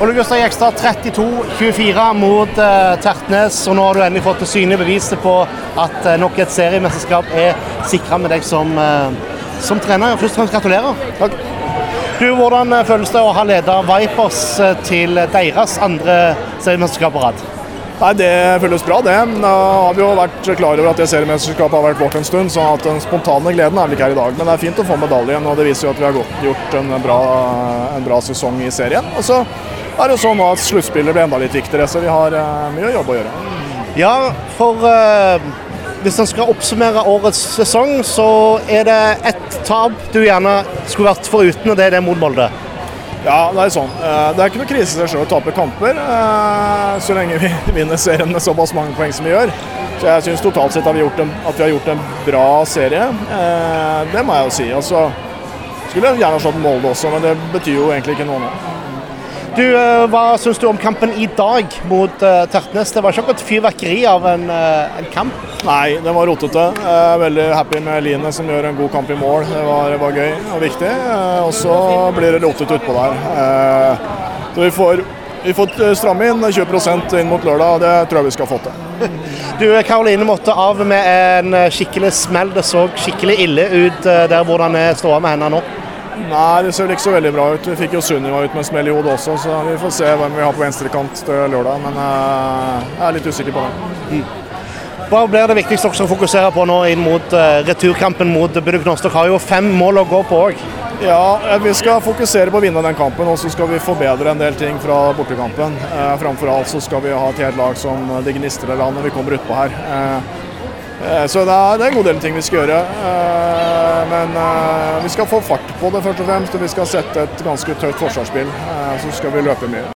Ole Gustav Gjekstad 32-24 mot eh, Tertnes, og nå har du endelig fått det synlige beviset på at eh, nok et seriemesterskap er sikra med deg som, eh, som trener. Først og fremst gratulerer. Takk. Du, Hvordan føles det å ha leda Vipers til deres andre seriemesterskap på rad? Nei, Det føles bra, det. Da har vi jo vært klar over at det seriemesterskapet har vært vårt en stund, så at den spontane gleden er vel ikke her i dag. Men det er fint å få medaljen, og det viser jo at vi har gjort en bra, en bra sesong i serien. Og så er det sånn at sluttspillet blir enda litt viktigere, så vi har uh, mye jobb å gjøre. Ja, for uh, hvis en skal oppsummere årets sesong, så er det ett tap du gjerne skulle vært foruten, og det er det mot Molde. Ja, det er sånn. Uh, det er ikke noe krise i seg selv å tape kamper, så lenge vi vinner serien med såpass mange poeng som vi gjør. Så jeg syns totalt sett at vi, en, at vi, har gjort en bra serie. det må jeg jo si. Altså, skulle jeg gjerne slått Molde også, men det betyr jo egentlig ikke noe nå. Du, eh, Hva syns du om kampen i dag mot uh, Tertnes? Det var ikke akkurat fyrverkeri av en, uh, en, kamp? Nei, den var rotete. Jeg er veldig happy med Line som gjør en god kamp i mål. Det var, var gøy og viktig. Og så blir det rotete utpå der. så vi får, vi får stramme inn 20% inn mot lørdag, og det tror jeg vi skal få til. Du, Karoline måtte av med en skikkelig smell. Det så skikkelig ille ut der hvordan er står med henne nå. Nei, det ser vel ikke så veldig bra ut. Vi fikk jo Sunniva ut med en smell i hodet også, så vi får se hvem vi har på venstrekant til lørdag. Men uh, jeg er litt usikker på det. Mm. Hva blir det viktigste dere skal fokusere på nå inn mot uh, returkampen mot Buduknost? Dere har jo fem mål å gå på òg. Ja, vi skal fokusere på å vinne den kampen, og så skal vi forbedre en del ting fra bortekampen. Framfor alt så skal vi ha et helt lag som det gnistrer av når vi kommer utpå her. Eh, så det er, en god del ting vi skal gjøre. Eh, men eh, vi skal få fart på det først og fremst. Og vi skal sette et ganske tøft forsvarsspill. Så skal vi løpe mye.